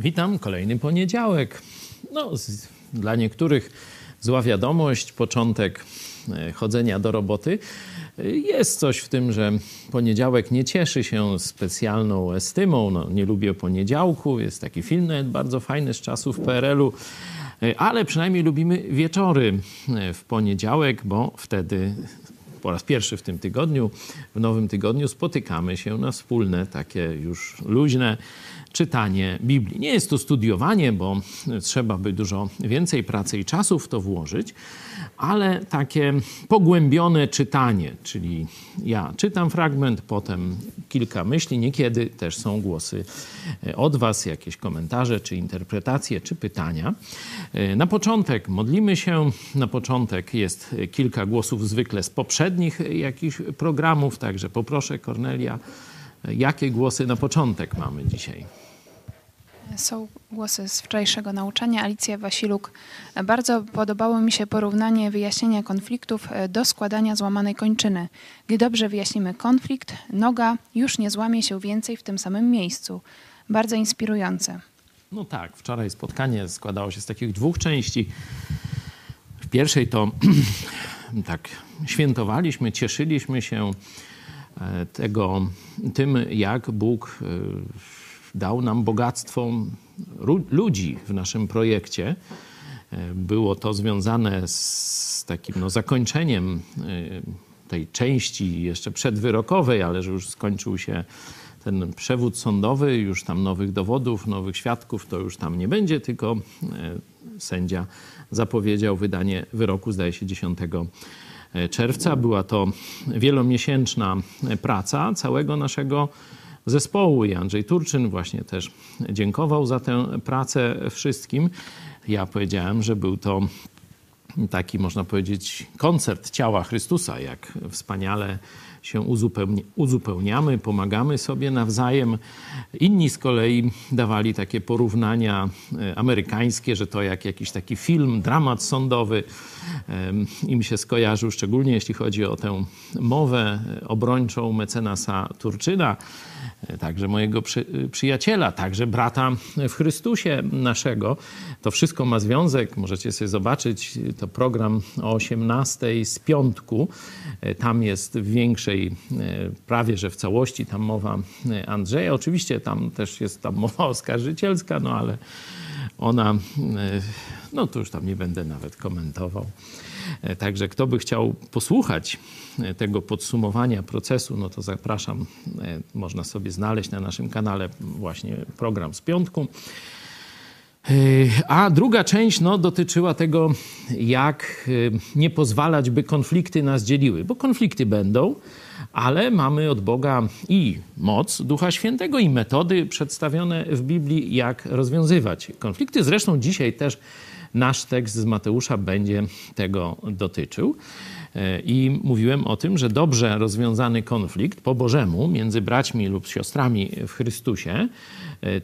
Witam, kolejny poniedziałek. No, z, dla niektórych zła wiadomość, początek e, chodzenia do roboty. Jest coś w tym, że poniedziałek nie cieszy się specjalną estymą. No, nie lubię poniedziałku. Jest taki film nawet bardzo fajny z czasów PRL-u. E, ale przynajmniej lubimy wieczory e, w poniedziałek, bo wtedy po raz pierwszy w tym tygodniu, w nowym tygodniu spotykamy się na wspólne, takie już luźne czytanie Biblii. Nie jest to studiowanie, bo trzeba by dużo więcej pracy i czasu w to włożyć, ale takie pogłębione czytanie, czyli ja czytam fragment, potem kilka myśli, niekiedy też są głosy e, od Was, jakieś komentarze, czy interpretacje, czy pytania. E, na początek modlimy się, na początek jest kilka głosów zwykle z poprzednich jakichś programów, także poproszę Kornelia, jakie głosy na początek mamy dzisiaj? Są głosy z wczorajszego nauczania. Alicja Wasiluk. Bardzo podobało mi się porównanie wyjaśnienia konfliktów do składania złamanej kończyny. Gdy dobrze wyjaśnimy konflikt, noga już nie złamie się więcej w tym samym miejscu. Bardzo inspirujące. No tak, wczoraj spotkanie składało się z takich dwóch części. W pierwszej to tak świętowaliśmy, cieszyliśmy się e, tego, tym, jak Bóg e, dał nam bogactwo ludzi w naszym projekcie. E, było to związane z takim no, zakończeniem tej części jeszcze przedwyrokowej, ale że już skończył się ten przewód sądowy, już tam nowych dowodów, nowych świadków to już tam nie będzie, tylko sędzia zapowiedział wydanie wyroku, zdaje się, 10 czerwca. Była to wielomiesięczna praca całego naszego zespołu i Andrzej Turczyn właśnie też dziękował za tę pracę wszystkim. Ja powiedziałem, że był to taki, można powiedzieć, koncert ciała Chrystusa, jak wspaniale się uzupełniamy, pomagamy sobie nawzajem. Inni z kolei dawali takie porównania e, amerykańskie, że to jak jakiś taki film, dramat sądowy im się skojarzył, szczególnie jeśli chodzi o tę mowę obrończą mecenasa Turczyna także mojego przy, przyjaciela, także brata w Chrystusie naszego. To wszystko ma związek, możecie sobie zobaczyć, to program o 18 z piątku. Tam jest w większej, e, prawie że w całości tam mowa Andrzeja. Oczywiście tam też jest tam mowa oskarżycielska, no ale ona, e, no to już tam nie będę nawet komentował. E, także kto by chciał posłuchać e, tego podsumowania procesu, no to zapraszam. E, można sobie znaleźć na naszym kanale właśnie program z piątku. A druga część no, dotyczyła tego, jak nie pozwalać, by konflikty nas dzieliły, bo konflikty będą, ale mamy od Boga i moc Ducha Świętego, i metody przedstawione w Biblii, jak rozwiązywać konflikty. Zresztą dzisiaj też Nasz tekst z Mateusza będzie tego dotyczył. E, I mówiłem o tym, że dobrze rozwiązany konflikt po Bożemu między braćmi lub siostrami w Chrystusie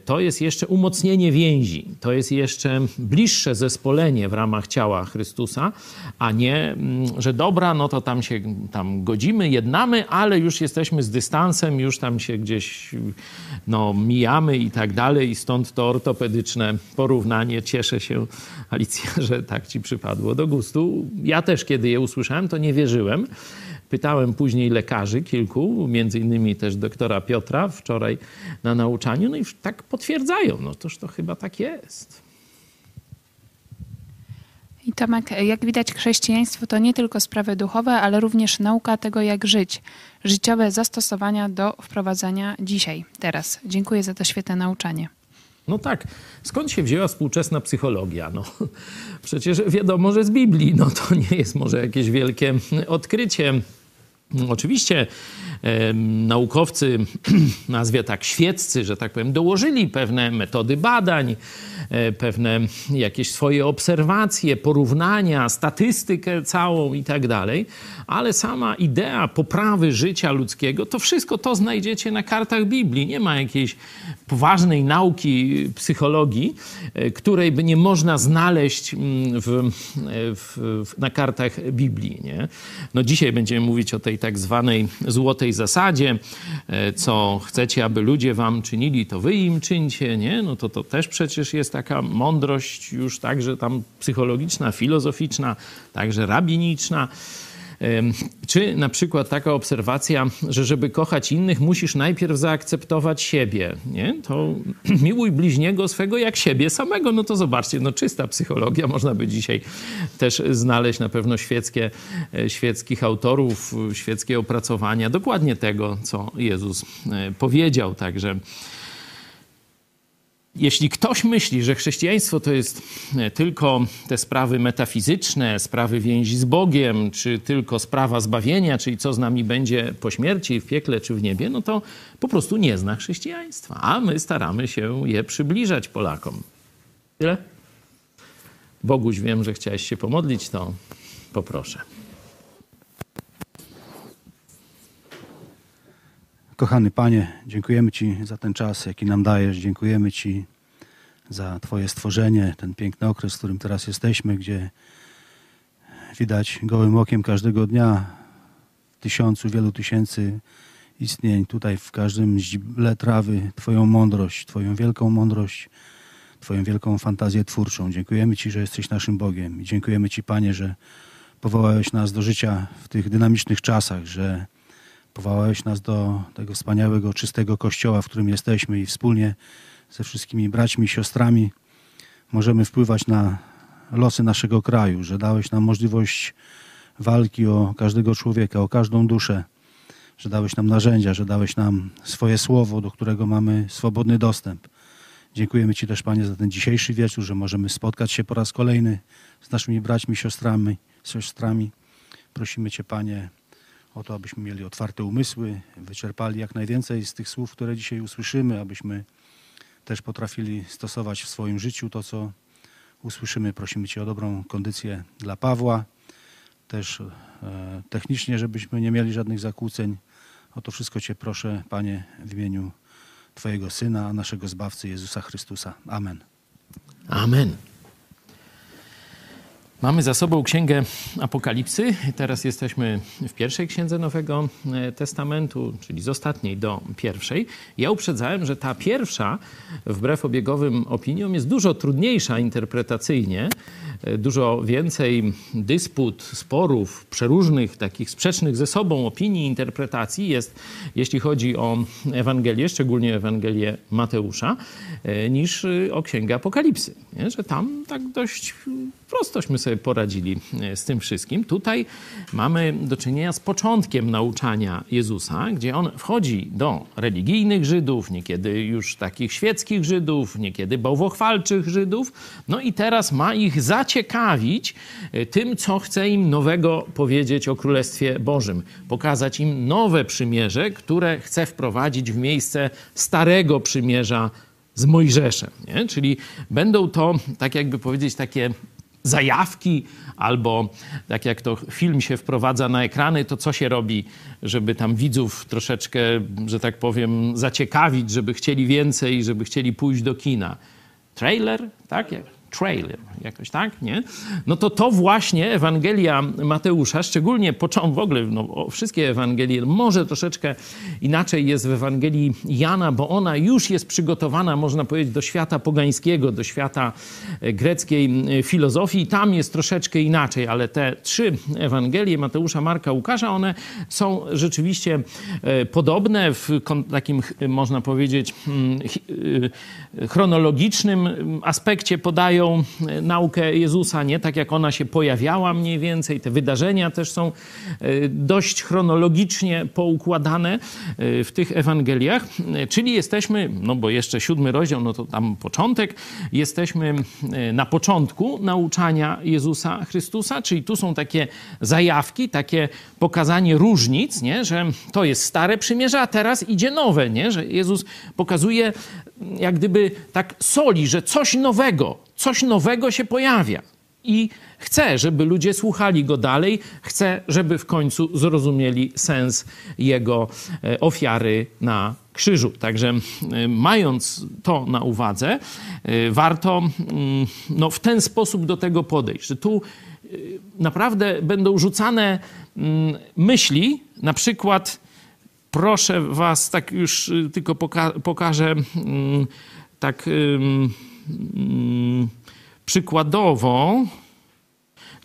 to jest jeszcze umocnienie więzi, to jest jeszcze bliższe zespolenie w ramach ciała Chrystusa, a nie, mm, że dobra, no to tam się tam godzimy, jednamy, ale już jesteśmy z dystansem, już tam się gdzieś no, mijamy i tak dalej. I stąd to ortopedyczne porównanie. Cieszę się, Alicja, że tak ci przypadło do gustu. Ja też, kiedy je usłyszałem, to nie wierzyłem. Pytałem później lekarzy kilku, między innymi też doktora Piotra wczoraj na nauczaniu, no i tak potwierdzają, no toż to chyba tak jest. I Tomek, jak widać, chrześcijaństwo to nie tylko sprawy duchowe, ale również nauka tego, jak żyć. Życiowe zastosowania do wprowadzania dzisiaj, teraz. Dziękuję za to świetne nauczanie. No tak, skąd się wzięła współczesna psychologia? No, przecież wiadomo, że z Biblii, no to nie jest może jakieś wielkie odkrycie. Oczywiście e, naukowcy, nazwie tak świeccy, że tak powiem, dołożyli pewne metody badań, e, pewne jakieś swoje obserwacje, porównania, statystykę całą i tak dalej, ale sama idea poprawy życia ludzkiego, to wszystko to znajdziecie na kartach Biblii. Nie ma jakiejś poważnej nauki psychologii, e, której by nie można znaleźć mm, w, w, na kartach Biblii. Nie? No dzisiaj będziemy mówić o tej tej tak zwanej złotej zasadzie, e, co chcecie, aby ludzie wam czynili, to wy im czyńcie, nie? No to to też przecież jest taka mądrość już także tam psychologiczna, filozoficzna, także rabiniczna. Czy na przykład taka obserwacja, że żeby kochać innych, musisz najpierw zaakceptować siebie, nie? To miłuj bliźniego swego jak siebie samego. No to zobaczcie, no czysta psychologia. Można by dzisiaj też znaleźć na pewno świeckie, e, świeckich autorów, świeckie opracowania dokładnie tego, co Jezus e, powiedział. Także jeśli ktoś myśli, że chrześcijaństwo to jest e, tylko te sprawy metafizyczne, sprawy więzi z Bogiem, czy tylko sprawa zbawienia, czyli co z nami będzie po śmierci, w piekle czy w niebie, no to po prostu nie zna chrześcijaństwa. A my staramy się je przybliżać Polakom. Tyle? Boguś, wiem, że chciałeś się pomodlić, to poproszę. Kochany Panie, dziękujemy Ci za ten czas, jaki nam dajesz. Dziękujemy Ci za Twoje stworzenie, ten piękny okres, w którym teraz jesteśmy, gdzie widać gołym okiem każdego dnia tysiącu, wielu tysięcy istnień. Tutaj w każdym źle trawy Twoją mądrość, Twoją wielką mądrość, Twoją wielką fantazję twórczą. Dziękujemy Ci, że jesteś naszym Bogiem. I dziękujemy Ci, Panie, że powołałeś nas do życia w tych dynamicznych czasach, że Powołałeś nas do tego wspaniałego, czystego kościoła, w którym jesteśmy i wspólnie ze wszystkimi braćmi i siostrami możemy wpływać na losy naszego kraju, że dałeś nam możliwość walki o każdego człowieka, o każdą duszę, że dałeś nam narzędzia, że dałeś nam swoje słowo, do którego mamy swobodny dostęp. Dziękujemy Ci też, Panie, za ten dzisiejszy wieczór, że możemy spotkać się po raz kolejny z naszymi braćmi siostrami. siostrami. Prosimy Cię, Panie, o to, abyśmy mieli otwarte umysły, wyczerpali jak najwięcej z tych słów, które dzisiaj usłyszymy, abyśmy też potrafili stosować w swoim życiu to, co usłyszymy. Prosimy Cię o dobrą kondycję dla Pawła, też e, technicznie, żebyśmy nie mieli żadnych zakłóceń. O to wszystko Cię proszę, Panie, w imieniu Twojego Syna, naszego Zbawcy Jezusa Chrystusa. Amen. Amen. Mamy za sobą księgę Apokalipsy. Teraz jesteśmy w pierwszej księdze Nowego e, Testamentu, czyli z ostatniej do pierwszej. Ja uprzedzałem, że ta pierwsza, wbrew obiegowym opiniom, jest dużo trudniejsza interpretacyjnie, e, dużo więcej dysput, sporów, przeróżnych, takich sprzecznych ze sobą opinii, interpretacji jest, jeśli chodzi o Ewangelię, szczególnie Ewangelię Mateusza, e, niż o księgę Apokalipsy. Nie? Że tam tak dość prostośmy sobie poradzili e, z tym wszystkim. Tutaj mamy do czynienia z początkiem nauczania Jezusa, gdzie on wchodzi do religijnych Żydów, niekiedy już takich świeckich Żydów, niekiedy bałwochwalczych Żydów. No i teraz ma ich zaciekawić e, tym, co chce im nowego powiedzieć o Królestwie Bożym. Pokazać im nowe przymierze, które chce wprowadzić w miejsce starego przymierza z Mojżeszem. Nie? Czyli będą to, tak jakby powiedzieć, takie zajawki, albo tak jak to film się wprowadza na ekrany, to co się robi, żeby tam widzów troszeczkę, że tak powiem, zaciekawić, żeby chcieli więcej, żeby chcieli pójść do kina. Trailer, tak? Trailer, jakoś tak, nie? No to to właśnie Ewangelia Mateusza, szczególnie początek, w ogóle no, wszystkie Ewangelie, może troszeczkę inaczej jest w Ewangelii Jana, bo ona już jest przygotowana, można powiedzieć, do świata pogańskiego, do świata e, greckiej e, filozofii. Tam jest troszeczkę inaczej, ale te trzy Ewangelie Mateusza, Marka, Łukasza, one są rzeczywiście e, podobne w takim, można powiedzieć, hmm, chronologicznym aspekcie podają E, naukę Jezusa, nie tak jak ona się pojawiała mniej więcej. Te wydarzenia też są e, dość chronologicznie poukładane e, w tych Ewangeliach. Czyli jesteśmy, no bo jeszcze siódmy rozdział, no to tam początek, jesteśmy na początku nauczania Jezusa Chrystusa, czyli tu są takie zajawki, takie pokazanie różnic, nie? że to jest stare przymierze, a teraz idzie nowe, nie? że Jezus pokazuje jak gdyby tak soli, że coś nowego, coś nowego się pojawia. i chce, żeby ludzie słuchali go dalej, chce, żeby w końcu zrozumieli sens jego e, ofiary na krzyżu. Także e, mając to na uwadze, e, warto no, w ten sposób do tego podejść, że tu naprawdę będą rzucane myśli, na przykład proszę was, tak już tylko poka pokażę tak przykładowo,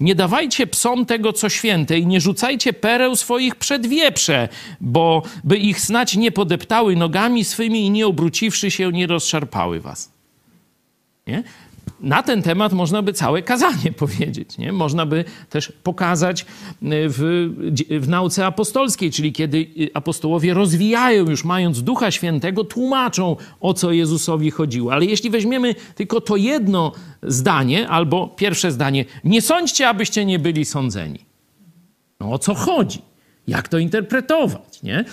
nie dawajcie psom tego, co święte i nie rzucajcie pereł swoich przed wieprze, bo by ich snać nie podeptały nogami swymi i nie obróciwszy się, nie rozszarpały was. Nie? Na ten temat można by całe kazanie powiedzieć. Nie? Można by też pokazać e, w, w nauce apostolskiej, czyli kiedy e, apostołowie rozwijają, już mając Ducha Świętego, tłumaczą o co Jezusowi chodziło. Ale jeśli weźmiemy tylko to jedno zdanie, albo pierwsze zdanie, nie sądźcie, abyście nie byli sądzeni. No o co chodzi? Jak to interpretować? Nie?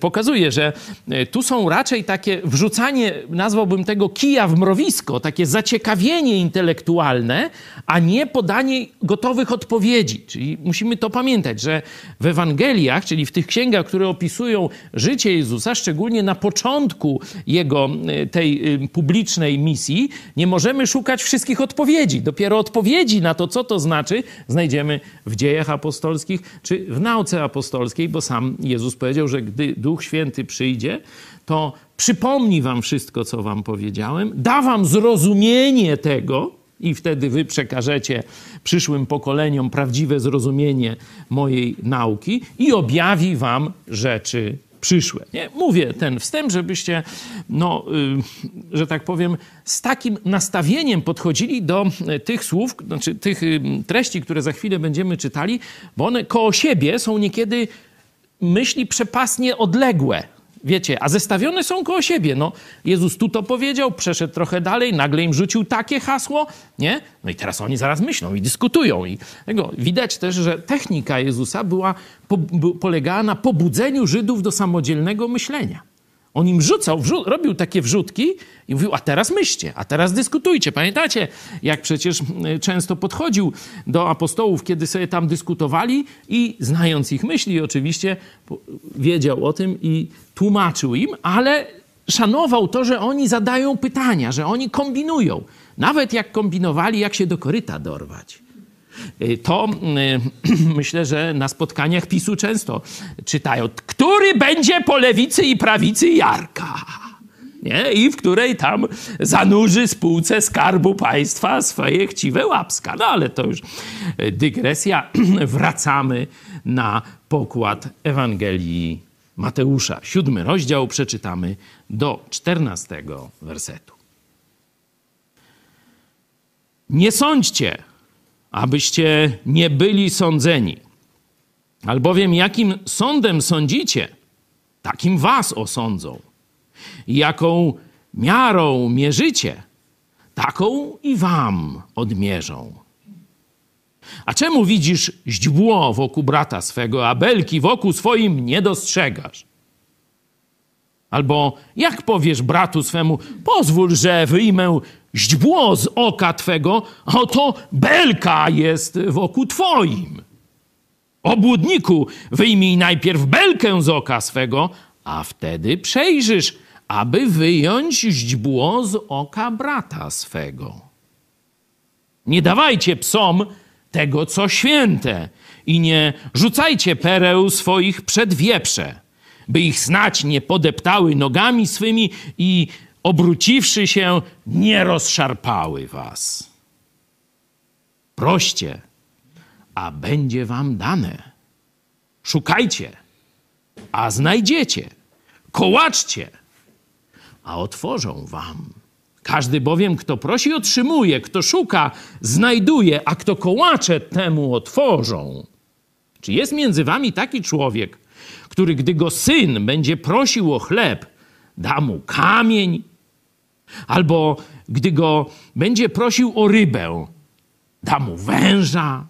Pokazuje, że e, tu są raczej takie wrzucanie, nazwałbym tego kija w mrowisko, takie zaciekawienie intelektualne, a nie podanie gotowych odpowiedzi. Czyli musimy to pamiętać, że w Ewangeliach, czyli w tych księgach, które opisują życie Jezusa, szczególnie na początku jego e, tej e, publicznej misji, nie możemy szukać wszystkich odpowiedzi. Dopiero odpowiedzi na to, co to znaczy, znajdziemy w dziejach apostolskich czy w nauce apostolskiej apostolskiej, bo sam Jezus powiedział, że gdy Duch Święty przyjdzie, to przypomni wam wszystko, co wam powiedziałem, da wam zrozumienie tego, i wtedy wy przekażecie przyszłym pokoleniom prawdziwe zrozumienie mojej nauki i objawi wam rzeczy przyszłe. Nie? Mówię ten wstęp, żebyście, no, y, że tak powiem, z takim nastawieniem podchodzili do y, tych słów, znaczy tych y, treści, które za chwilę będziemy czytali, bo one koło siebie są niekiedy myśli przepasnie odległe. Wiecie, a zestawione są koło siebie. No, Jezus tu to powiedział, przeszedł trochę dalej, nagle im rzucił takie hasło, nie? No i teraz oni zaraz myślą i dyskutują. I tego widać też, że technika Jezusa była, po, polegała na pobudzeniu Żydów do samodzielnego myślenia. On im rzucał, robił takie wrzutki i mówił, a teraz myślcie, a teraz dyskutujcie. Pamiętacie, jak przecież często podchodził do apostołów, kiedy sobie tam dyskutowali i znając ich myśli oczywiście wiedział o tym i tłumaczył im, ale szanował to, że oni zadają pytania, że oni kombinują. Nawet jak kombinowali, jak się do koryta dorwać. Y, to y, myślę, że na spotkaniach PiSu często czytają, który będzie po lewicy i prawicy Jarka. Nie? I w której tam zanurzy spółce Skarbu Państwa swoje chciwe łapska. No ale to już y, dygresja. Wracamy na pokład Ewangelii Mateusza. Siódmy rozdział przeczytamy do czternastego wersetu. Nie sądźcie, abyście nie byli sądzeni. Albowiem jakim sądem sądzicie, takim was osądzą. Jaką miarą mierzycie, taką i wam odmierzą. A czemu widzisz źdźbło wokół brata swego, a belki wokół swoim nie dostrzegasz? Albo jak powiesz bratu swemu, pozwól, że wyjmę źdźbło z oka twego, a oto belka jest wokół twoim. Obłudniku, wyjmij najpierw belkę z oka swego, a wtedy przejrzysz, aby wyjąć źdźbło z oka brata swego. Nie dawajcie psom tego, co święte i nie rzucajcie pereł swoich przed wieprze, by ich snać nie podeptały nogami swymi i obróciwszy się, nie rozszarpały was. Proście, a będzie wam dane. Szukajcie, a znajdziecie. Kołaczcie, a otworzą wam. Każdy bowiem, kto prosi, otrzymuje, kto szuka, znajduje, a kto kołacze, temu otworzą. Czy jest między wami taki człowiek, który, gdy go syn będzie prosił o chleb, da mu kamień? Albo gdy go będzie prosił o rybę, da mu węża?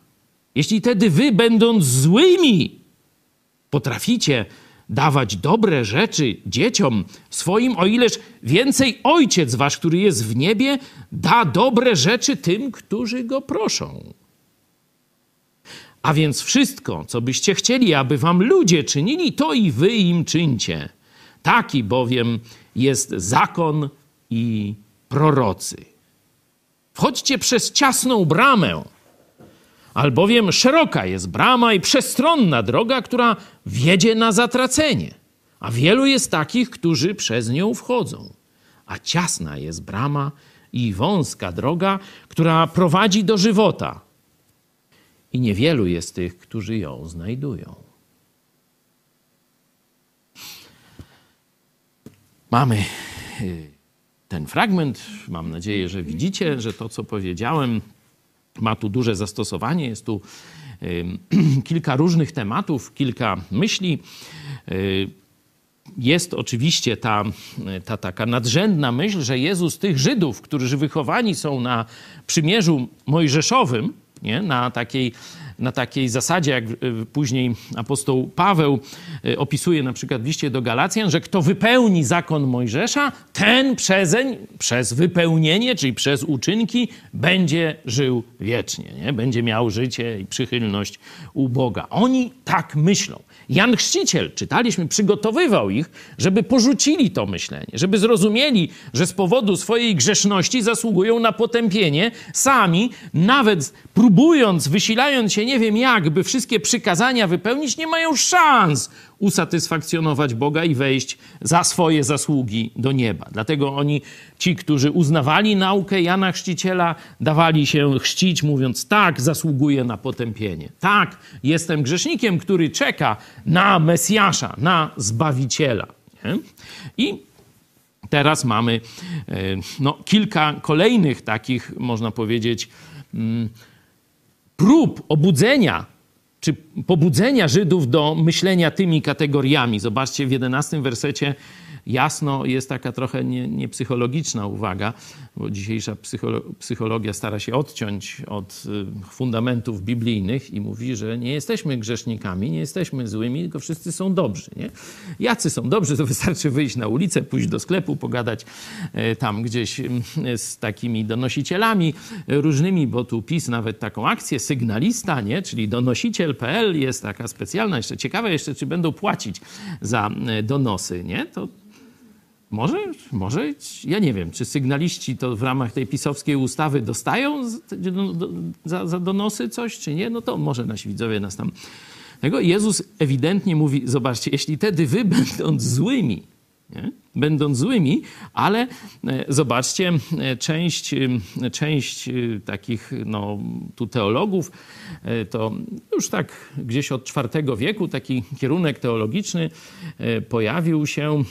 Jeśli tedy wy, będąc złymi, potraficie dawać dobre rzeczy dzieciom swoim, o ileż więcej Ojciec Wasz, który jest w niebie, da dobre rzeczy tym, którzy Go proszą. A więc wszystko, co byście chcieli, aby Wam ludzie czynili, to i Wy im czyńcie. Taki bowiem jest zakon i prorocy. Wchodźcie przez ciasną bramę, albowiem szeroka jest brama i przestronna droga, która wiedzie na zatracenie, a wielu jest takich, którzy przez nią wchodzą. A ciasna jest brama i wąska droga, która prowadzi do żywota, i niewielu jest tych, którzy ją znajdują. Mamy y, ten fragment. Mam nadzieję, że widzicie, że to, co powiedziałem, ma tu duże zastosowanie. Jest tu kilka różnych tematów, kilka myśli. Y, jest oczywiście ta, ta taka nadrzędna myśl, że Jezus tych Żydów, którzy wychowani są na przymierzu mojżeszowym, nie? Na, takiej, na takiej zasadzie, jak y, później apostoł Paweł y, opisuje na przykład w liście do Galacjan, że kto wypełni zakon Mojżesza, ten przezeń, przez wypełnienie, czyli przez uczynki, będzie żył wiecznie. Nie? Będzie miał życie i przychylność u Boga. Oni tak myślą. Jan Chrzciciel, czytaliśmy, przygotowywał ich, żeby porzucili to myślenie, żeby zrozumieli, że z powodu swojej grzeszności zasługują na potępienie, sami, nawet próbując, wysilając się nie wiem jak, by wszystkie przykazania wypełnić, nie mają szans usatysfakcjonować Boga i wejść za swoje zasługi do nieba. Dlatego oni, ci, którzy uznawali naukę Jana Chrzciciela, dawali się chrzcić, mówiąc: Tak, zasługuję na potępienie. Tak, jestem grzesznikiem, który czeka na Mesjasza, na Zbawiciela. Nie? I teraz mamy e, no, kilka kolejnych takich, można powiedzieć, mm, prób obudzenia czy pobudzenia Żydów do myślenia tymi kategoriami. Zobaczcie w jedenastym wersecie jasno jest taka trochę niepsychologiczna nie uwaga, bo dzisiejsza psycholo psychologia stara się odciąć od y, fundamentów biblijnych i mówi, że nie jesteśmy grzesznikami, nie jesteśmy złymi, tylko wszyscy są dobrzy. Nie? Jacy są dobrzy, to wystarczy wyjść na ulicę, pójść do sklepu, pogadać e, tam gdzieś z takimi donosicielami różnymi, bo tu PiS nawet taką akcję, sygnalista, nie? czyli donosiciel.pl jest taka specjalna, jeszcze ciekawe jeszcze, czy będą płacić za e, donosy, nie? To może, może, ja nie wiem, czy sygnaliści to w ramach tej pisowskiej ustawy dostają za, za donosy coś, czy nie, no to może nasi widzowie nas tam... Jezus ewidentnie mówi, zobaczcie, jeśli tedy wy będąc złymi, nie? będąc złymi, ale e, zobaczcie, e, część, e, część takich no, tu teologów, to już tak gdzieś od IV wieku taki kierunek teologiczny pojawił się,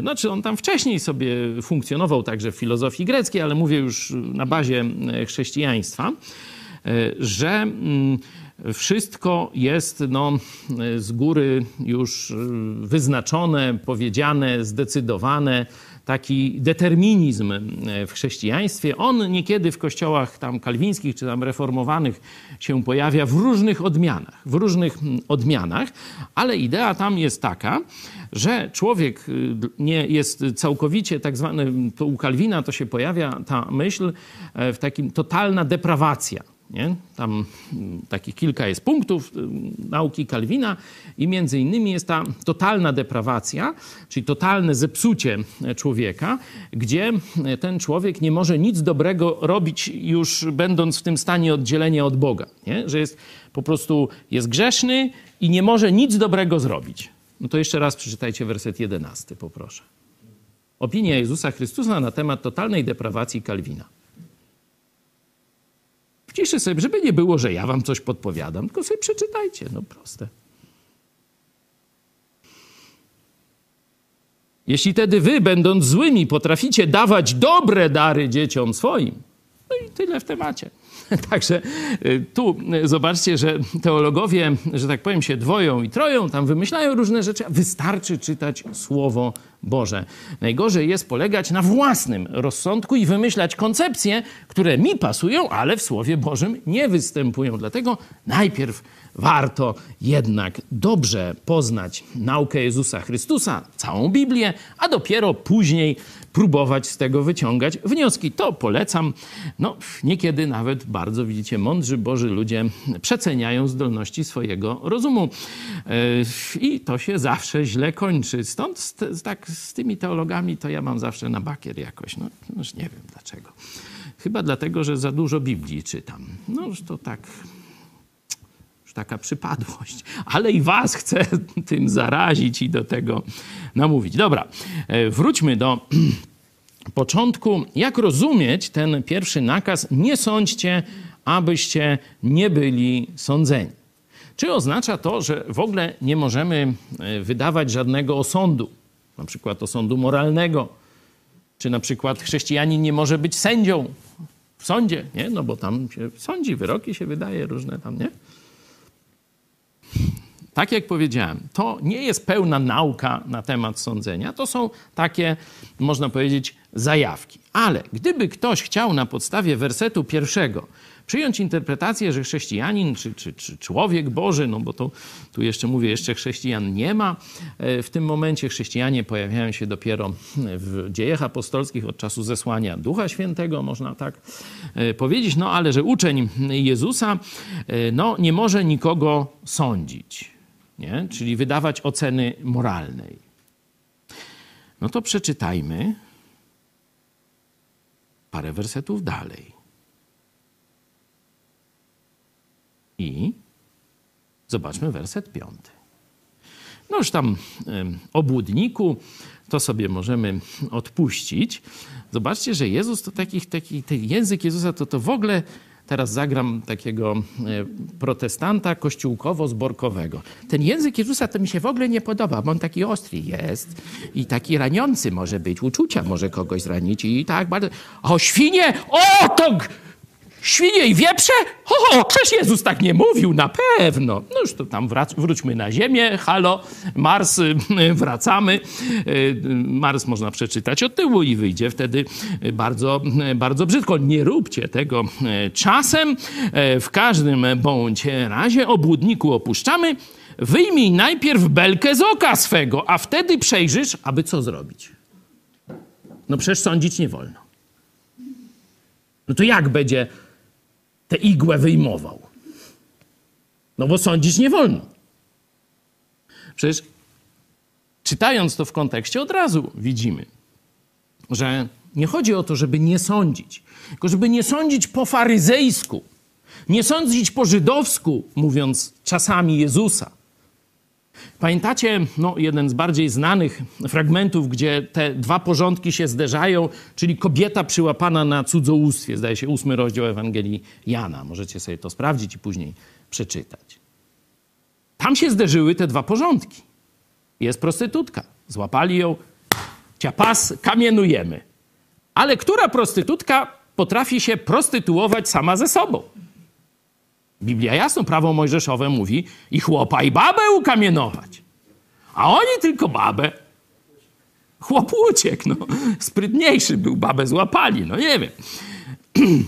znaczy on tam wcześniej sobie funkcjonował także w filozofii greckiej, ale mówię już na bazie chrześcijaństwa, że mm, wszystko jest no, z góry już y, wyznaczone, powiedziane, zdecydowane. Taki determinizm y, w chrześcijaństwie, on niekiedy w kościołach tam kalwińskich czy tam reformowanych się pojawia w różnych odmianach, w różnych mm, odmianach, ale idea tam jest taka, że człowiek y, nie jest całkowicie tak zwany, u Kalwina to się pojawia ta myśl w takim totalna deprawacja nie? Tam mm, takich kilka jest punktów nauki Kalwina i między innymi jest ta totalna deprawacja, czyli totalne zepsucie człowieka, gdzie ten człowiek nie może nic dobrego robić już będąc w tym stanie oddzielenia od Boga. Nie? Że jest po prostu jest grzeszny i nie może nic dobrego zrobić. No to jeszcze raz przeczytajcie werset 11, poproszę. Opinia Jezusa Chrystusa na temat totalnej deprawacji Kalwina ciszy sobie, żeby nie było, że ja wam coś podpowiadam, tylko sobie przeczytajcie, no proste. Jeśli tedy wy, będąc złymi, potraficie dawać dobre dary dzieciom swoim, no i tyle w temacie. Także y, tu y, zobaczcie, że teologowie, że tak powiem, się dwoją i troją, tam wymyślają różne rzeczy, a wystarczy czytać Słowo Boże. Najgorzej jest polegać na własnym rozsądku i wymyślać koncepcje, które mi pasują, ale w Słowie Bożym nie występują. Dlatego najpierw warto jednak dobrze poznać naukę Jezusa Chrystusa, całą Biblię, a dopiero później próbować z tego wyciągać wnioski. To polecam. No, niekiedy nawet bardzo, widzicie, mądrzy Boży ludzie przeceniają zdolności swojego rozumu. E, I to się zawsze źle kończy. Stąd z, tak z tymi teologami to ja mam zawsze na bakier jakoś. No, już nie wiem dlaczego. Chyba dlatego, że za dużo Biblii czytam. No, to tak taka przypadłość, ale i was chcę tym zarazić i do tego namówić. Dobra, e, wróćmy do początku. Jak rozumieć ten pierwszy nakaz? Nie sądźcie, abyście nie byli sądzeni. Czy oznacza to, że w ogóle nie możemy e, wydawać żadnego osądu, na przykład osądu moralnego, czy na przykład chrześcijanin nie może być sędzią w sądzie, nie? No bo tam się sądzi, wyroki się wydaje różne tam, nie? Tak jak powiedziałem, to nie jest pełna nauka na temat sądzenia. To są takie, można powiedzieć, zajawki. Ale gdyby ktoś chciał na podstawie wersetu pierwszego przyjąć interpretację, że chrześcijanin czy, czy, czy człowiek Boży, no bo to tu jeszcze mówię, jeszcze chrześcijan nie ma. E, w tym momencie chrześcijanie pojawiają się dopiero w dziejach apostolskich od czasu zesłania Ducha Świętego, można tak e, powiedzieć. No ale że uczeń Jezusa e, no, nie może nikogo sądzić, nie? czyli wydawać oceny moralnej. No to przeczytajmy parę wersetów dalej. I zobaczmy werset piąty. No już tam obłudniku to sobie możemy odpuścić. Zobaczcie, że Jezus to taki, taki ten język Jezusa to, to w ogóle teraz zagram takiego e, protestanta kościółkowo-zborkowego. Ten język Jezusa to mi się w ogóle nie podoba, bo on taki ostry jest i taki raniący może być, uczucia może kogoś zranić i tak bardzo... O, świnie! O, to Świnie i wieprze? Ho, przecież Jezus tak nie mówił, na pewno. No już to tam wrac- wróćmy na Ziemię. Halo, Mars, wracamy. Y, Mars można przeczytać od tyłu i wyjdzie wtedy bardzo, bardzo brzydko. Nie róbcie tego czasem. W każdym bądź razie obłudniku opuszczamy. Wyjmij najpierw belkę z oka swego, a wtedy przejrzysz, aby co zrobić. No przecież sądzić nie wolno. No to jak będzie tę igłę wyjmował. No bo sądzić nie wolno. Przecież czytając to w kontekście od razu widzimy, że nie chodzi o to, żeby nie sądzić, tylko żeby nie sądzić po faryzejsku, nie sądzić po żydowsku, mówiąc czasami Jezusa, Pamiętacie no, jeden z bardziej znanych fragmentów, gdzie te dwa porządki się zderzają, czyli kobieta przyłapana na cudzołóstwie, zdaje się ósmy rozdział Ewangelii Jana. Możecie sobie to sprawdzić i później przeczytać. Tam się zderzyły te dwa porządki. Jest prostytutka. Złapali ją, ciapas, kamienujemy. Ale która prostytutka potrafi się prostytuować sama ze sobą? Biblia jasno, prawo mojżeszowe mówi i chłopa i babę ukamienować. A oni tylko babę. Chłop uciekł, no. Sprytniejszy był, babę złapali, no nie wiem.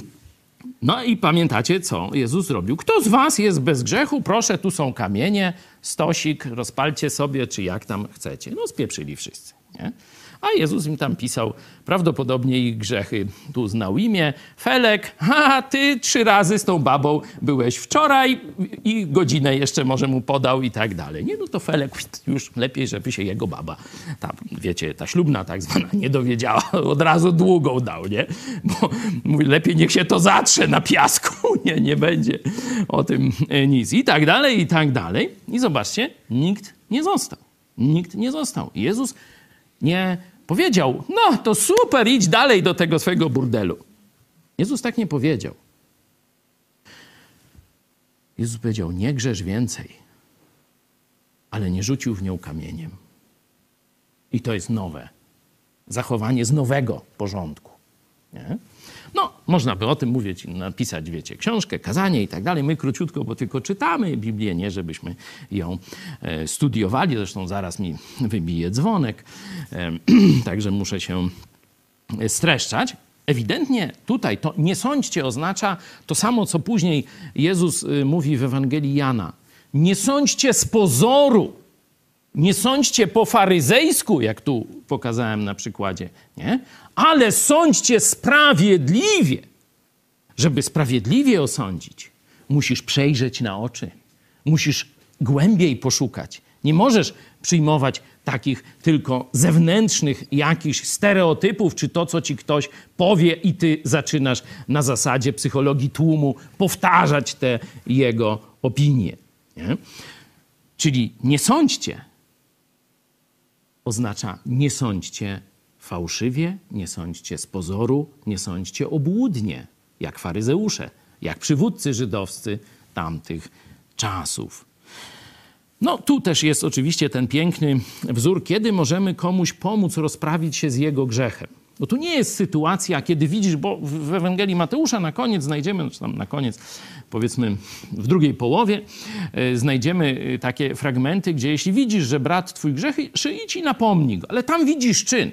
No i pamiętacie, co Jezus zrobił? Kto z was jest bez grzechu? Proszę, tu są kamienie, stosik, rozpalcie sobie, czy jak tam chcecie. No spieprzyli wszyscy, nie? A Jezus im tam pisał prawdopodobnie ich grzechy. Tu znał imię, Felek, a ty trzy razy z tą babą byłeś wczoraj i godzinę jeszcze może mu podał i tak dalej. Nie, no to Felek już lepiej, żeby się jego baba, ta, wiecie, ta ślubna tak zwana, nie dowiedziała. Od razu długą dał, nie? Bo mówi, lepiej niech się to zatrze na piasku, nie, nie będzie o tym nic. I tak dalej, i tak dalej. I zobaczcie, nikt nie został. Nikt nie został. Jezus nie powiedział, no to super, idź dalej do tego swojego burdelu. Jezus tak nie powiedział. Jezus powiedział, nie grzesz więcej, ale nie rzucił w nią kamieniem. I to jest nowe. Zachowanie z nowego porządku. Nie? No, można by o tym mówić, napisać, wiecie, książkę, kazanie i tak dalej. My króciutko, bo tylko czytamy Biblię, nie żebyśmy ją e, studiowali. Zresztą zaraz mi wybije dzwonek, e, także muszę się streszczać. Ewidentnie tutaj to nie sądźcie oznacza to samo, co później Jezus y, mówi w Ewangelii Jana. Nie sądźcie z pozoru, nie sądźcie po faryzejsku, jak tu pokazałem na przykładzie, nie? ale sądźcie sprawiedliwie. Żeby sprawiedliwie osądzić, musisz przejrzeć na oczy, musisz głębiej poszukać. Nie możesz przyjmować takich tylko zewnętrznych jakichś stereotypów, czy to, co ci ktoś powie, i ty zaczynasz na zasadzie psychologii tłumu powtarzać te jego opinie. Nie? Czyli nie sądźcie oznacza nie sądźcie fałszywie, nie sądźcie z pozoru, nie sądźcie obłudnie, jak faryzeusze, jak przywódcy żydowscy tamtych czasów. No, tu też jest oczywiście ten piękny wzór, kiedy możemy komuś pomóc rozprawić się z jego grzechem. Bo tu nie jest sytuacja, kiedy widzisz, bo w Ewangelii Mateusza na koniec znajdziemy, czy tam na koniec, powiedzmy w drugiej połowie, e, znajdziemy e, takie fragmenty, gdzie jeśli widzisz, że brat twój grzechy, idź i napomnij go, ale tam widzisz czyn.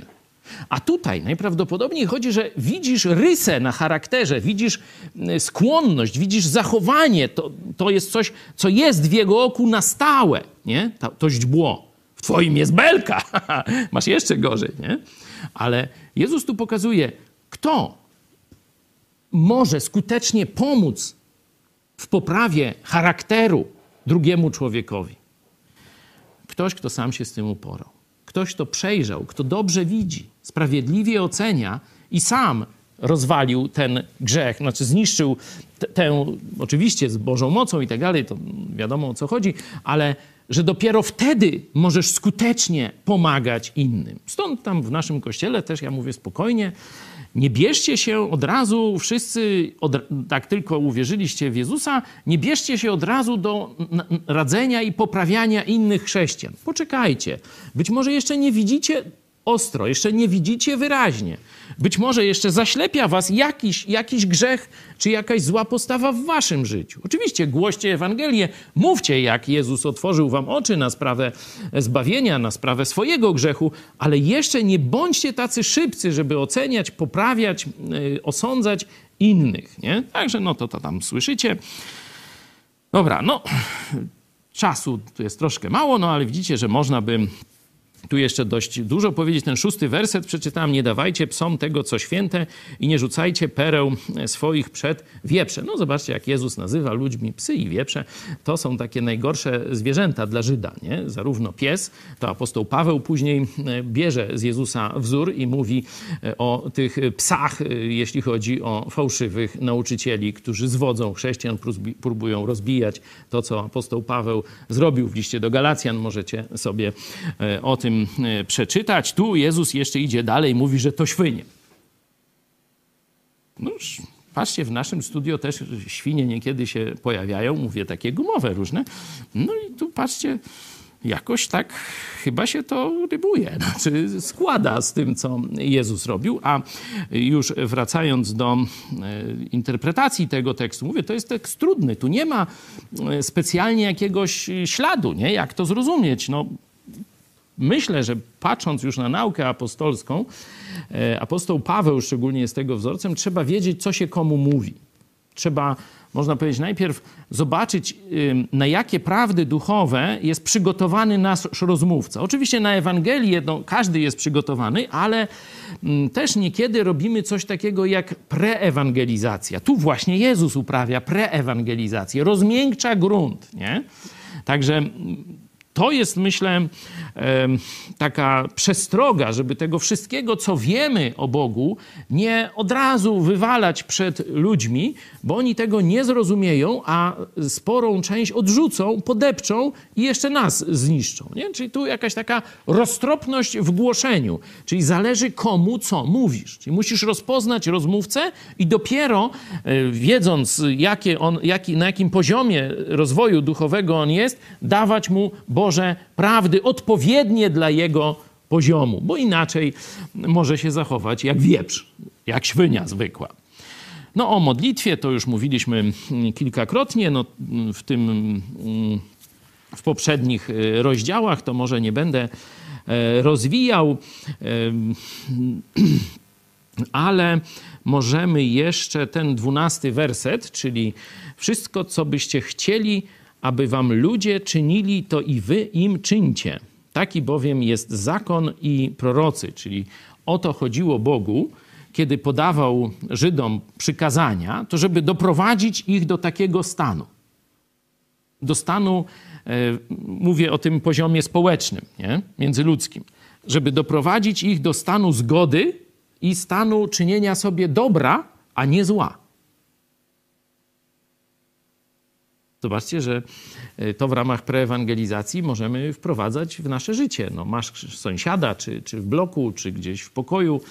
A tutaj najprawdopodobniej chodzi, że widzisz rysę na charakterze, widzisz e, skłonność, widzisz zachowanie. To, to jest coś, co jest w jego oku na stałe, nie? To, to źdźbło. W twoim jest belka. Masz jeszcze gorzej, nie? Ale Jezus tu pokazuje, kto może skutecznie pomóc w poprawie charakteru drugiemu człowiekowi. Ktoś, kto sam się z tym uporał. Ktoś, kto przejrzał, kto dobrze widzi, sprawiedliwie ocenia i sam rozwalił ten grzech, znaczy zniszczył tę, oczywiście z Bożą mocą i tak dalej, to wiadomo o co chodzi, ale że dopiero wtedy możesz skutecznie pomagać innym. Stąd tam w naszym kościele też ja mówię spokojnie, nie bierzcie się od razu, wszyscy od, tak tylko uwierzyliście w Jezusa, nie bierzcie się od razu do radzenia i poprawiania innych chrześcijan. Poczekajcie. Być może jeszcze nie widzicie ostro, jeszcze nie widzicie wyraźnie. Być może jeszcze zaślepia was jakiś, jakiś grzech czy jakaś zła postawa w waszym życiu. Oczywiście głoście Ewangelię, mówcie, jak Jezus otworzył wam oczy na sprawę zbawienia, na sprawę swojego grzechu, ale jeszcze nie bądźcie tacy szybcy, żeby oceniać, poprawiać, yy, osądzać innych. Nie? Także no to, to tam słyszycie. Dobra, no czasu tu jest troszkę mało, no ale widzicie, że można by tu jeszcze dość dużo powiedzieć. Ten szósty werset przeczytałem. Nie dawajcie psom tego, co święte i nie rzucajcie pereł swoich przed wieprze. No zobaczcie, jak Jezus nazywa ludźmi psy i wieprze. To są takie najgorsze zwierzęta dla Żyda. Nie? Zarówno pies, to apostoł Paweł później e, bierze z Jezusa wzór i mówi e, o tych psach, e, jeśli chodzi o fałszywych nauczycieli, którzy zwodzą chrześcijan, próbują rozbijać to, co apostoł Paweł zrobił w liście do Galacjan. Możecie sobie o tym tym e, przeczytać. Tu Jezus jeszcze idzie dalej, mówi, że to świnie. No już, patrzcie, w naszym studio też świnie niekiedy się pojawiają, mówię takie gumowe różne. No i tu patrzcie, jakoś tak chyba się to rybuje, znaczy składa z tym, co Jezus robił. A już wracając do e, interpretacji tego tekstu, mówię, to jest tekst trudny. Tu nie ma e, specjalnie jakiegoś śladu, nie? jak to zrozumieć. No, Myślę, że patrząc już na naukę apostolską, e, apostoł Paweł szczególnie jest tego wzorcem, trzeba wiedzieć, co się komu mówi. Trzeba, można powiedzieć, najpierw zobaczyć, na jakie prawdy duchowe jest przygotowany nasz rozmówca. Oczywiście na Ewangelię każdy jest przygotowany, ale też niekiedy robimy coś takiego jak preewangelizacja. Tu właśnie Jezus uprawia preewangelizację, rozmiękcza grunt. Nie? Także to jest, myślę, taka przestroga, żeby tego wszystkiego, co wiemy o Bogu, nie od razu wywalać przed ludźmi, bo oni tego nie zrozumieją, a sporą część odrzucą, podepczą i jeszcze nas zniszczą. Nie? Czyli tu jakaś taka roztropność w głoszeniu, czyli zależy komu co mówisz. Czyli musisz rozpoznać rozmówcę i dopiero e, wiedząc, jakie on, jaki, na jakim poziomie rozwoju duchowego on jest, dawać mu Boże prawdy odpowiednie dla jego poziomu, bo inaczej może się zachować jak wieprz, jak świnia zwykła. No o modlitwie to już mówiliśmy kilkakrotnie, no, w tym w poprzednich e, rozdziałach, to może nie będę e, rozwijał, ale możemy jeszcze ten dwunasty werset, czyli wszystko, co byście chcieli, aby wam ludzie czynili, to i wy im czyńcie. Taki bowiem jest zakon i prorocy, czyli o to chodziło Bogu, kiedy podawał Żydom przykazania, to żeby doprowadzić ich do takiego stanu. Do stanu, e, mówię o tym poziomie społecznym, nie? międzyludzkim, żeby doprowadzić ich do stanu zgody i stanu czynienia sobie dobra, a nie zła. Zobaczcie, że e, to w ramach preewangelizacji możemy wprowadzać w nasze życie. No, masz sąsiada, czy, czy w bloku, czy gdzieś w pokoju,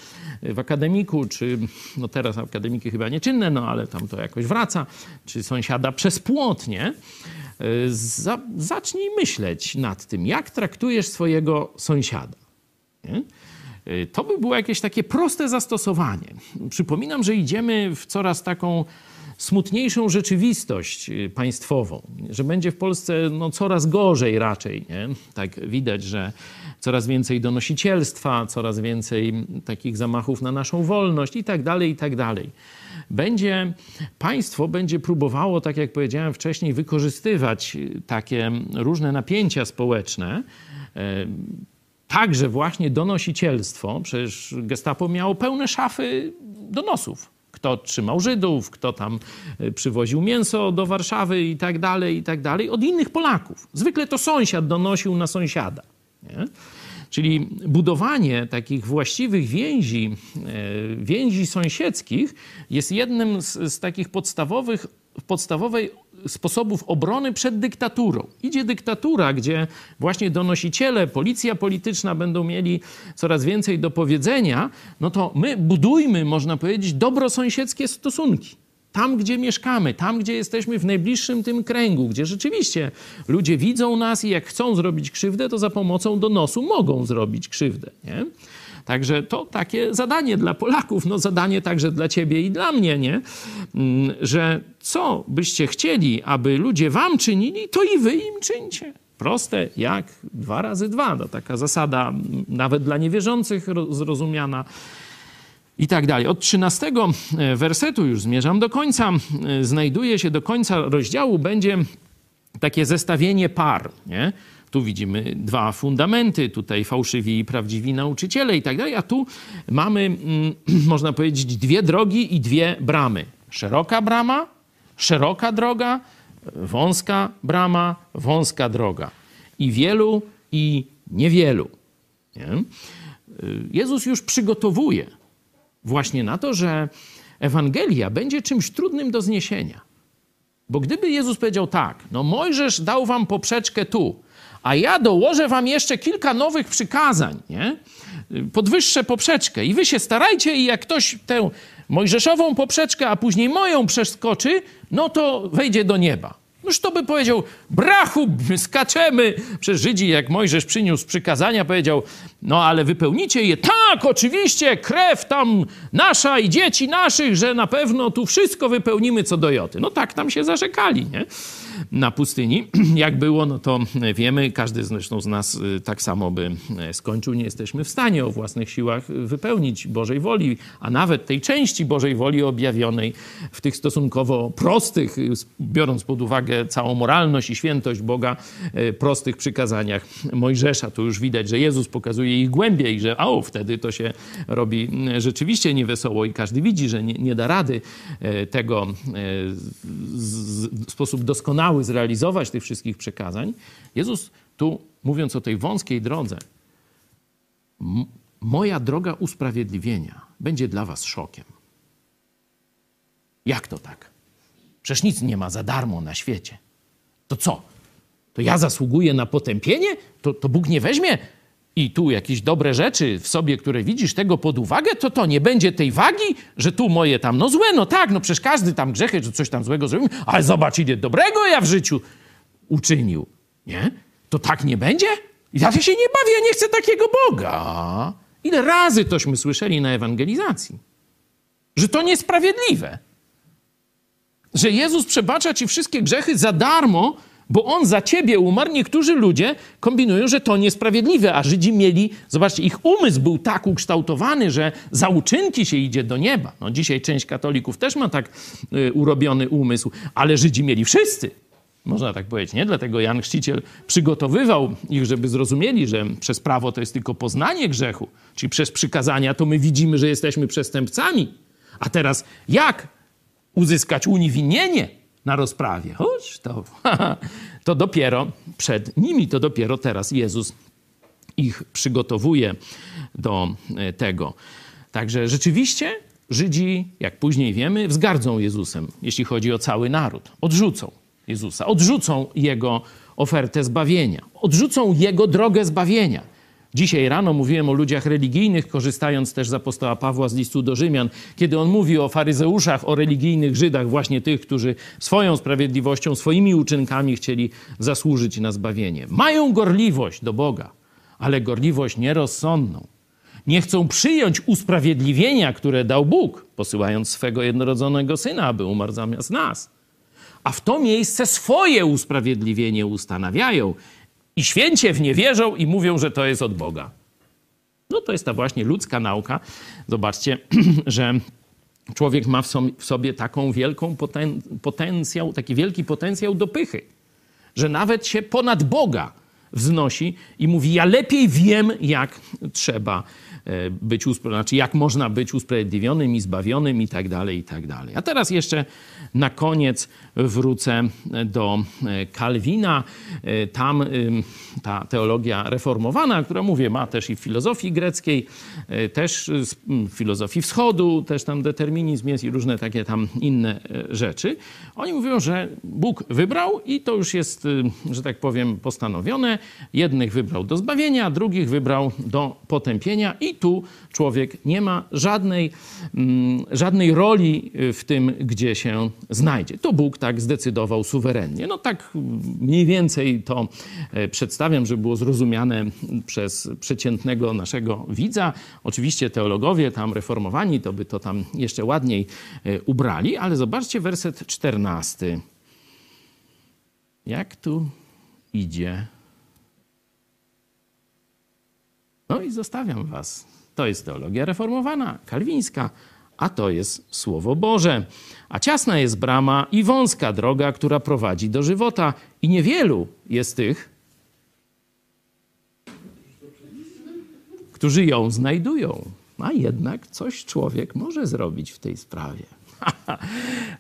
e, w akademiku, czy no teraz akademiki chyba nieczynne, no ale tam to jakoś wraca, czy sąsiada przez płot, nie? E, za, zacznij myśleć nad tym, jak traktujesz swojego sąsiada. Nie? To by było jakieś takie proste zastosowanie. Przypominam, że idziemy w coraz taką smutniejszą rzeczywistość y, państwową, że będzie w Polsce no, coraz gorzej raczej. Nie? Tak widać, że coraz więcej donosicielstwa, coraz więcej takich zamachów na naszą wolność i tak dalej, i tak dalej. Będzie, państwo będzie próbowało, tak jak powiedziałem wcześniej, wykorzystywać y, takie różne napięcia społeczne, e, także właśnie donosicielstwo. Przecież gestapo miało pełne szafy donosów kto trzymał Żydów, kto tam e, przywoził mięso do Warszawy i tak dalej, i tak dalej, od innych Polaków. Zwykle to sąsiad donosił na sąsiada. Nie? Czyli budowanie takich właściwych więzi, e, więzi sąsiedzkich jest jednym z, z takich podstawowych, podstawowej sposobów obrony przed dyktaturą. Idzie dyktatura, gdzie właśnie donosiciele, policja polityczna będą mieli coraz więcej do powiedzenia, no to my budujmy, można powiedzieć, dobrosąsiedzkie stosunki. Tam, gdzie mieszkamy, tam, gdzie jesteśmy w najbliższym tym kręgu, gdzie rzeczywiście ludzie widzą nas i jak chcą zrobić krzywdę, to za pomocą donosu mogą zrobić krzywdę. Nie? Także to takie zadanie dla Polaków, no zadanie także dla ciebie i dla mnie, nie? Mm, że co byście chcieli, aby ludzie wam czynili, to i wy im czyńcie. Proste jak dwa razy dwa. To taka zasada mm, nawet dla niewierzących zrozumiana i tak dalej. Od 13 e, wersetu już zmierzam do końca. E, znajduje się do końca rozdziału, będzie takie zestawienie par. Nie? Tu widzimy dwa fundamenty, tutaj fałszywi i prawdziwi nauczyciele i tak dalej, a tu mamy, mm, można powiedzieć, dwie drogi i dwie bramy. Szeroka brama, szeroka droga, wąska brama, wąska droga. I wielu, i niewielu. Nie? Jezus już przygotowuje właśnie na to, że Ewangelia będzie czymś trudnym do zniesienia. Bo gdyby Jezus powiedział tak, no Mojżesz dał wam poprzeczkę tu, a ja dołożę wam jeszcze kilka nowych przykazań, nie? Podwyższę poprzeczkę i wy się starajcie i jak ktoś tę mojżeszową poprzeczkę, a później moją przeskoczy, no to wejdzie do nieba. Noż to by powiedział, brachu, skaczemy. Przez Żydzi, jak Mojżesz przyniósł przykazania, powiedział, no ale wypełnicie je. Tak, oczywiście, krew tam nasza i dzieci naszych, że na pewno tu wszystko wypełnimy co do joty. No tak tam się zarzekali, nie? Na pustyni. Jak było, no to wiemy, każdy zresztą z nas y, tak samo by y, skończył. Nie jesteśmy w stanie o własnych siłach wypełnić Bożej woli, a nawet tej części Bożej woli objawionej w tych stosunkowo prostych, y, biorąc pod uwagę całą moralność i świętość Boga, prostych przykazaniach Mojżesza. Tu już widać, że Jezus pokazuje ich głębiej, że o, wtedy to się robi rzeczywiście niewesoło i każdy widzi, że nie, nie da rady tego w sposób doskonały doskonały zrealizować tych wszystkich przekazań, Jezus tu, mówiąc o tej wąskiej drodze, moja droga usprawiedliwienia będzie dla was szokiem. Jak to tak? Przecież nic nie ma za darmo na świecie. To co? To ja zasługuję na potępienie? To, to Bóg nie weźmie i tu jakieś dobre rzeczy w sobie, które widzisz, tego pod uwagę, to to nie będzie tej wagi, że tu moje tam, no złe, no tak, no przecież każdy tam grzechy, że coś tam złego zrobił, ale zobacz, ile dobrego ja w życiu uczynił. Nie? To tak nie będzie? Ja się nie bawię, ja nie chcę takiego Boga. Ile razy tośmy słyszeli na ewangelizacji, że to niesprawiedliwe. Że Jezus przebacza ci wszystkie grzechy za darmo, bo on za ciebie umarł. Niektórzy ludzie kombinują, że to niesprawiedliwe, a Żydzi mieli, zobaczcie, ich umysł był tak ukształtowany, że za uczynki się idzie do nieba. No, dzisiaj część katolików też ma tak y, urobiony umysł, ale Żydzi mieli wszyscy. Można tak powiedzieć, nie? Dlatego Jan Chrzciciel przygotowywał ich, żeby zrozumieli, że przez prawo to jest tylko poznanie grzechu, czyli przez przykazania to my widzimy, że jesteśmy przestępcami. A teraz jak uzyskać uniewinnienie na rozprawie? Chodź, to, to dopiero przed nimi, to dopiero teraz Jezus ich przygotowuje do e, tego. Także rzeczywiście Żydzi, jak później wiemy, wzgardzą Jezusem, jeśli chodzi o cały naród. Odrzucą. Jezusa. Odrzucą Jego ofertę zbawienia. Odrzucą Jego drogę zbawienia. Dzisiaj rano mówiłem o ludziach religijnych, korzystając też z apostoła Pawła z listu do Rzymian, kiedy on mówi o faryzeuszach, o religijnych Żydach, właśnie tych, którzy swoją sprawiedliwością, swoimi uczynkami chcieli zasłużyć na zbawienie. Mają gorliwość do Boga, ale gorliwość nierozsądną. Nie chcą przyjąć usprawiedliwienia, które dał Bóg, posyłając swego jednorodzonego syna, aby umarł zamiast nas a w to miejsce swoje usprawiedliwienie ustanawiają i święcie w nie wierzą i mówią, że to jest od Boga. No to jest ta właśnie ludzka nauka. Zobaczcie, że człowiek ma w sobie taką wielką poten potencjał, taki wielki potencjał do pychy, że nawet się ponad Boga wznosi i mówi: Ja lepiej wiem, jak trzeba E, być, znaczy jak można być usprawiedliwionym i zbawionym i tak dalej, i tak dalej. A teraz jeszcze na koniec wrócę do e, Kalwina. E, tam ta teologia reformowana, która mówię, ma też i w filozofii greckiej, też w filozofii wschodu, też tam determinizm jest i różne takie tam inne rzeczy. Oni mówią, że Bóg wybrał i to już jest, że tak powiem, postanowione. Jednych wybrał do zbawienia, drugich wybrał do potępienia i tu człowiek nie ma żadnej, żadnej roli w tym, gdzie się znajdzie. To Bóg tak zdecydował suwerennie. No tak mniej więcej to e, przedstawiam, żeby było zrozumiane przez przeciętnego naszego widza. Oczywiście teologowie tam reformowani to by to tam jeszcze ładniej e, ubrali, ale zobaczcie werset 14. Jak tu idzie No i zostawiam was. To jest teologia reformowana, kalwińska, a to jest Słowo Boże. A ciasna jest brama i wąska droga, która prowadzi do żywota, i niewielu jest tych, którzy ją znajdują. A jednak coś człowiek może zrobić w tej sprawie.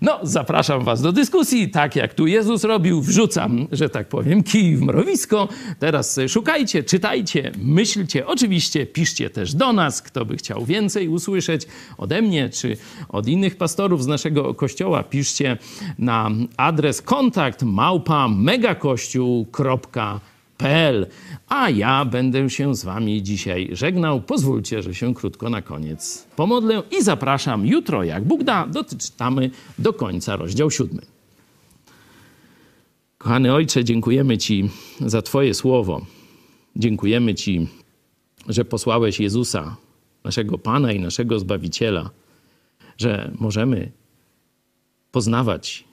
No, zapraszam Was do dyskusji, tak jak tu Jezus robił, wrzucam, że tak powiem, kij w mrowisko. Teraz szukajcie, czytajcie, myślcie. Oczywiście piszcie też do nas, kto by chciał więcej usłyszeć ode mnie czy od innych pastorów z naszego kościoła. Piszcie na adres kontakt małpa megakościół.pl PL. A ja będę się z Wami dzisiaj żegnał. Pozwólcie, że się krótko na koniec pomodlę i zapraszam jutro, jak Bóg da, doczytamy do końca rozdział siódmy. Kochany Ojcze, dziękujemy Ci za Twoje słowo. Dziękujemy Ci, że posłałeś Jezusa, naszego Pana i naszego Zbawiciela, że możemy poznawać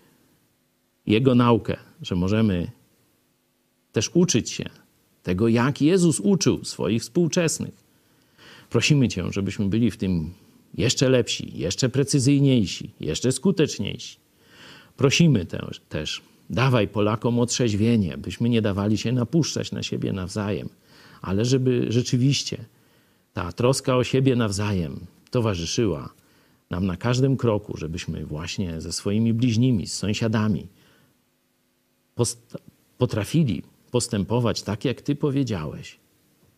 Jego naukę, że możemy też uczyć się tego, jak Jezus uczył swoich współczesnych. Prosimy Cię, żebyśmy byli w tym jeszcze lepsi, jeszcze precyzyjniejsi, jeszcze skuteczniejsi. Prosimy też, też dawaj Polakom otrzeźwienie, byśmy nie dawali się napuszczać na siebie nawzajem, ale żeby rzeczywiście ta troska o siebie nawzajem towarzyszyła nam na każdym kroku, żebyśmy właśnie ze swoimi bliźnimi, z sąsiadami potrafili postępować tak, jak Ty powiedziałeś,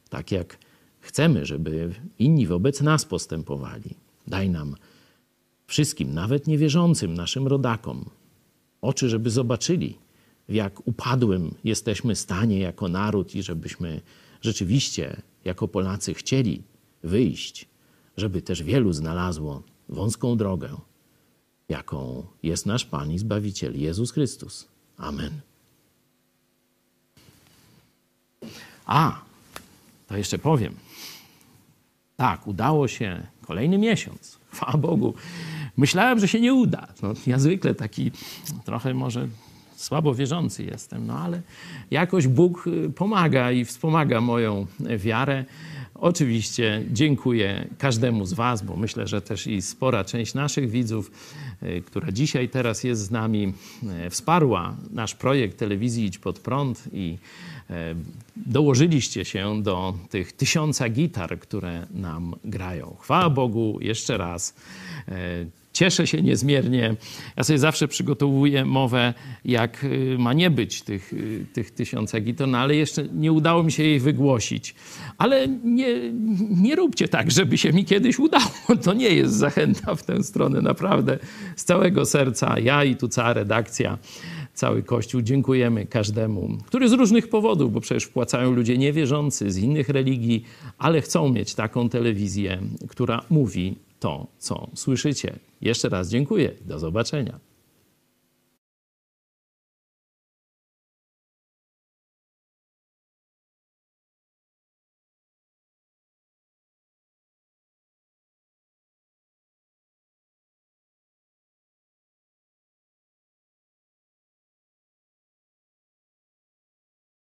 tak jak chcemy, żeby inni wobec nas postępowali. Daj nam wszystkim, nawet niewierzącym naszym rodakom, oczy, żeby zobaczyli, w jak upadłym jesteśmy stanie jako naród i żebyśmy rzeczywiście jako Polacy chcieli wyjść, żeby też wielu znalazło wąską drogę, jaką jest nasz Pan i Zbawiciel Jezus Chrystus. Amen. A, to jeszcze powiem. Tak, udało się kolejny miesiąc, chwała Bogu, Myślałem, że się nie uda. No, ja zwykle taki trochę może słabo wierzący jestem, no ale jakoś Bóg y, pomaga i wspomaga moją wiarę. Oczywiście dziękuję każdemu z Was, bo myślę, że też i spora część naszych widzów, y, która dzisiaj teraz jest z nami, y, wsparła nasz projekt telewizji Idź Pod Prąd i dołożyliście się do tych tysiąca gitar, które nam grają. Chwała Bogu jeszcze raz. Cieszę się niezmiernie. Ja sobie zawsze przygotowuję mowę, jak y, ma nie być tych, y, tych tysiąca gitar, no ale jeszcze nie udało mi się jej wygłosić. Ale nie, nie róbcie tak, żeby się mi kiedyś udało. To nie jest zachęta w tę stronę, naprawdę. Z całego serca ja i tu cała redakcja cały Kościół. Dziękujemy każdemu, który z różnych powodów, bo przecież wpłacają ludzie niewierzący z innych religii, ale chcą mieć taką telewizję, która mówi to, co słyszycie. Jeszcze raz dziękuję. Do zobaczenia.